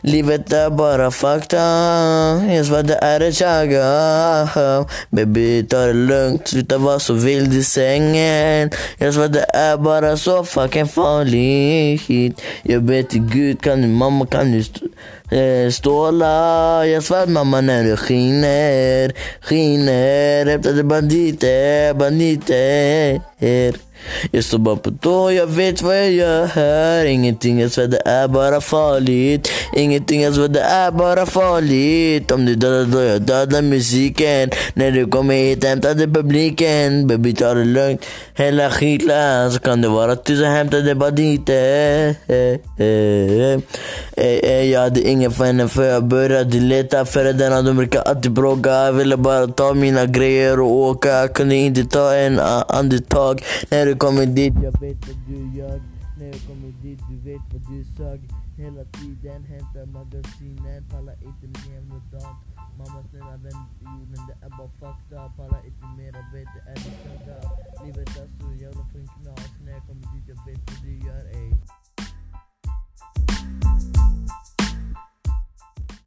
Livet är bara jag svär det är fakta Jag sa det är livet är bara fakta. Det är chaga. Baby ta det lugnt, sluta vara så vild i sängen. Jag svär det är bara så fucking farligt. Jag ber till Gud, kan du mamma, kan du Eh, Stålar. Jag svär mamma när du skiner, skiner. Hämtade banditer, banditer. Jag står bara på tå, jag vet vad jag gör Ingenting jag svär det är bara farligt Ingenting jag svär det är bara farligt Om du dödar då jag dödar musiken När du kommer hit hämtade publiken Baby ta det lugnt Hela skitland så kan det vara tusen hämtade banditer Ey, ey, Jag hade ingen henne för jag började leta För de brukar alltid bråka Jag ville bara ta mina grejer och åka. Jag kunde inte ta en andetag. När du kommer dit jag vet vad du gör. När jag kommer dit du vet vad du sög. Hela tiden hämtar magasinen Pallar inte mer mot dag Mamma snälla vänd jorden det är bara fakta Pallar inte mera vet det är det söga Livet är så jävla fin knas När jag kommer dit jag vet vad du gör ey.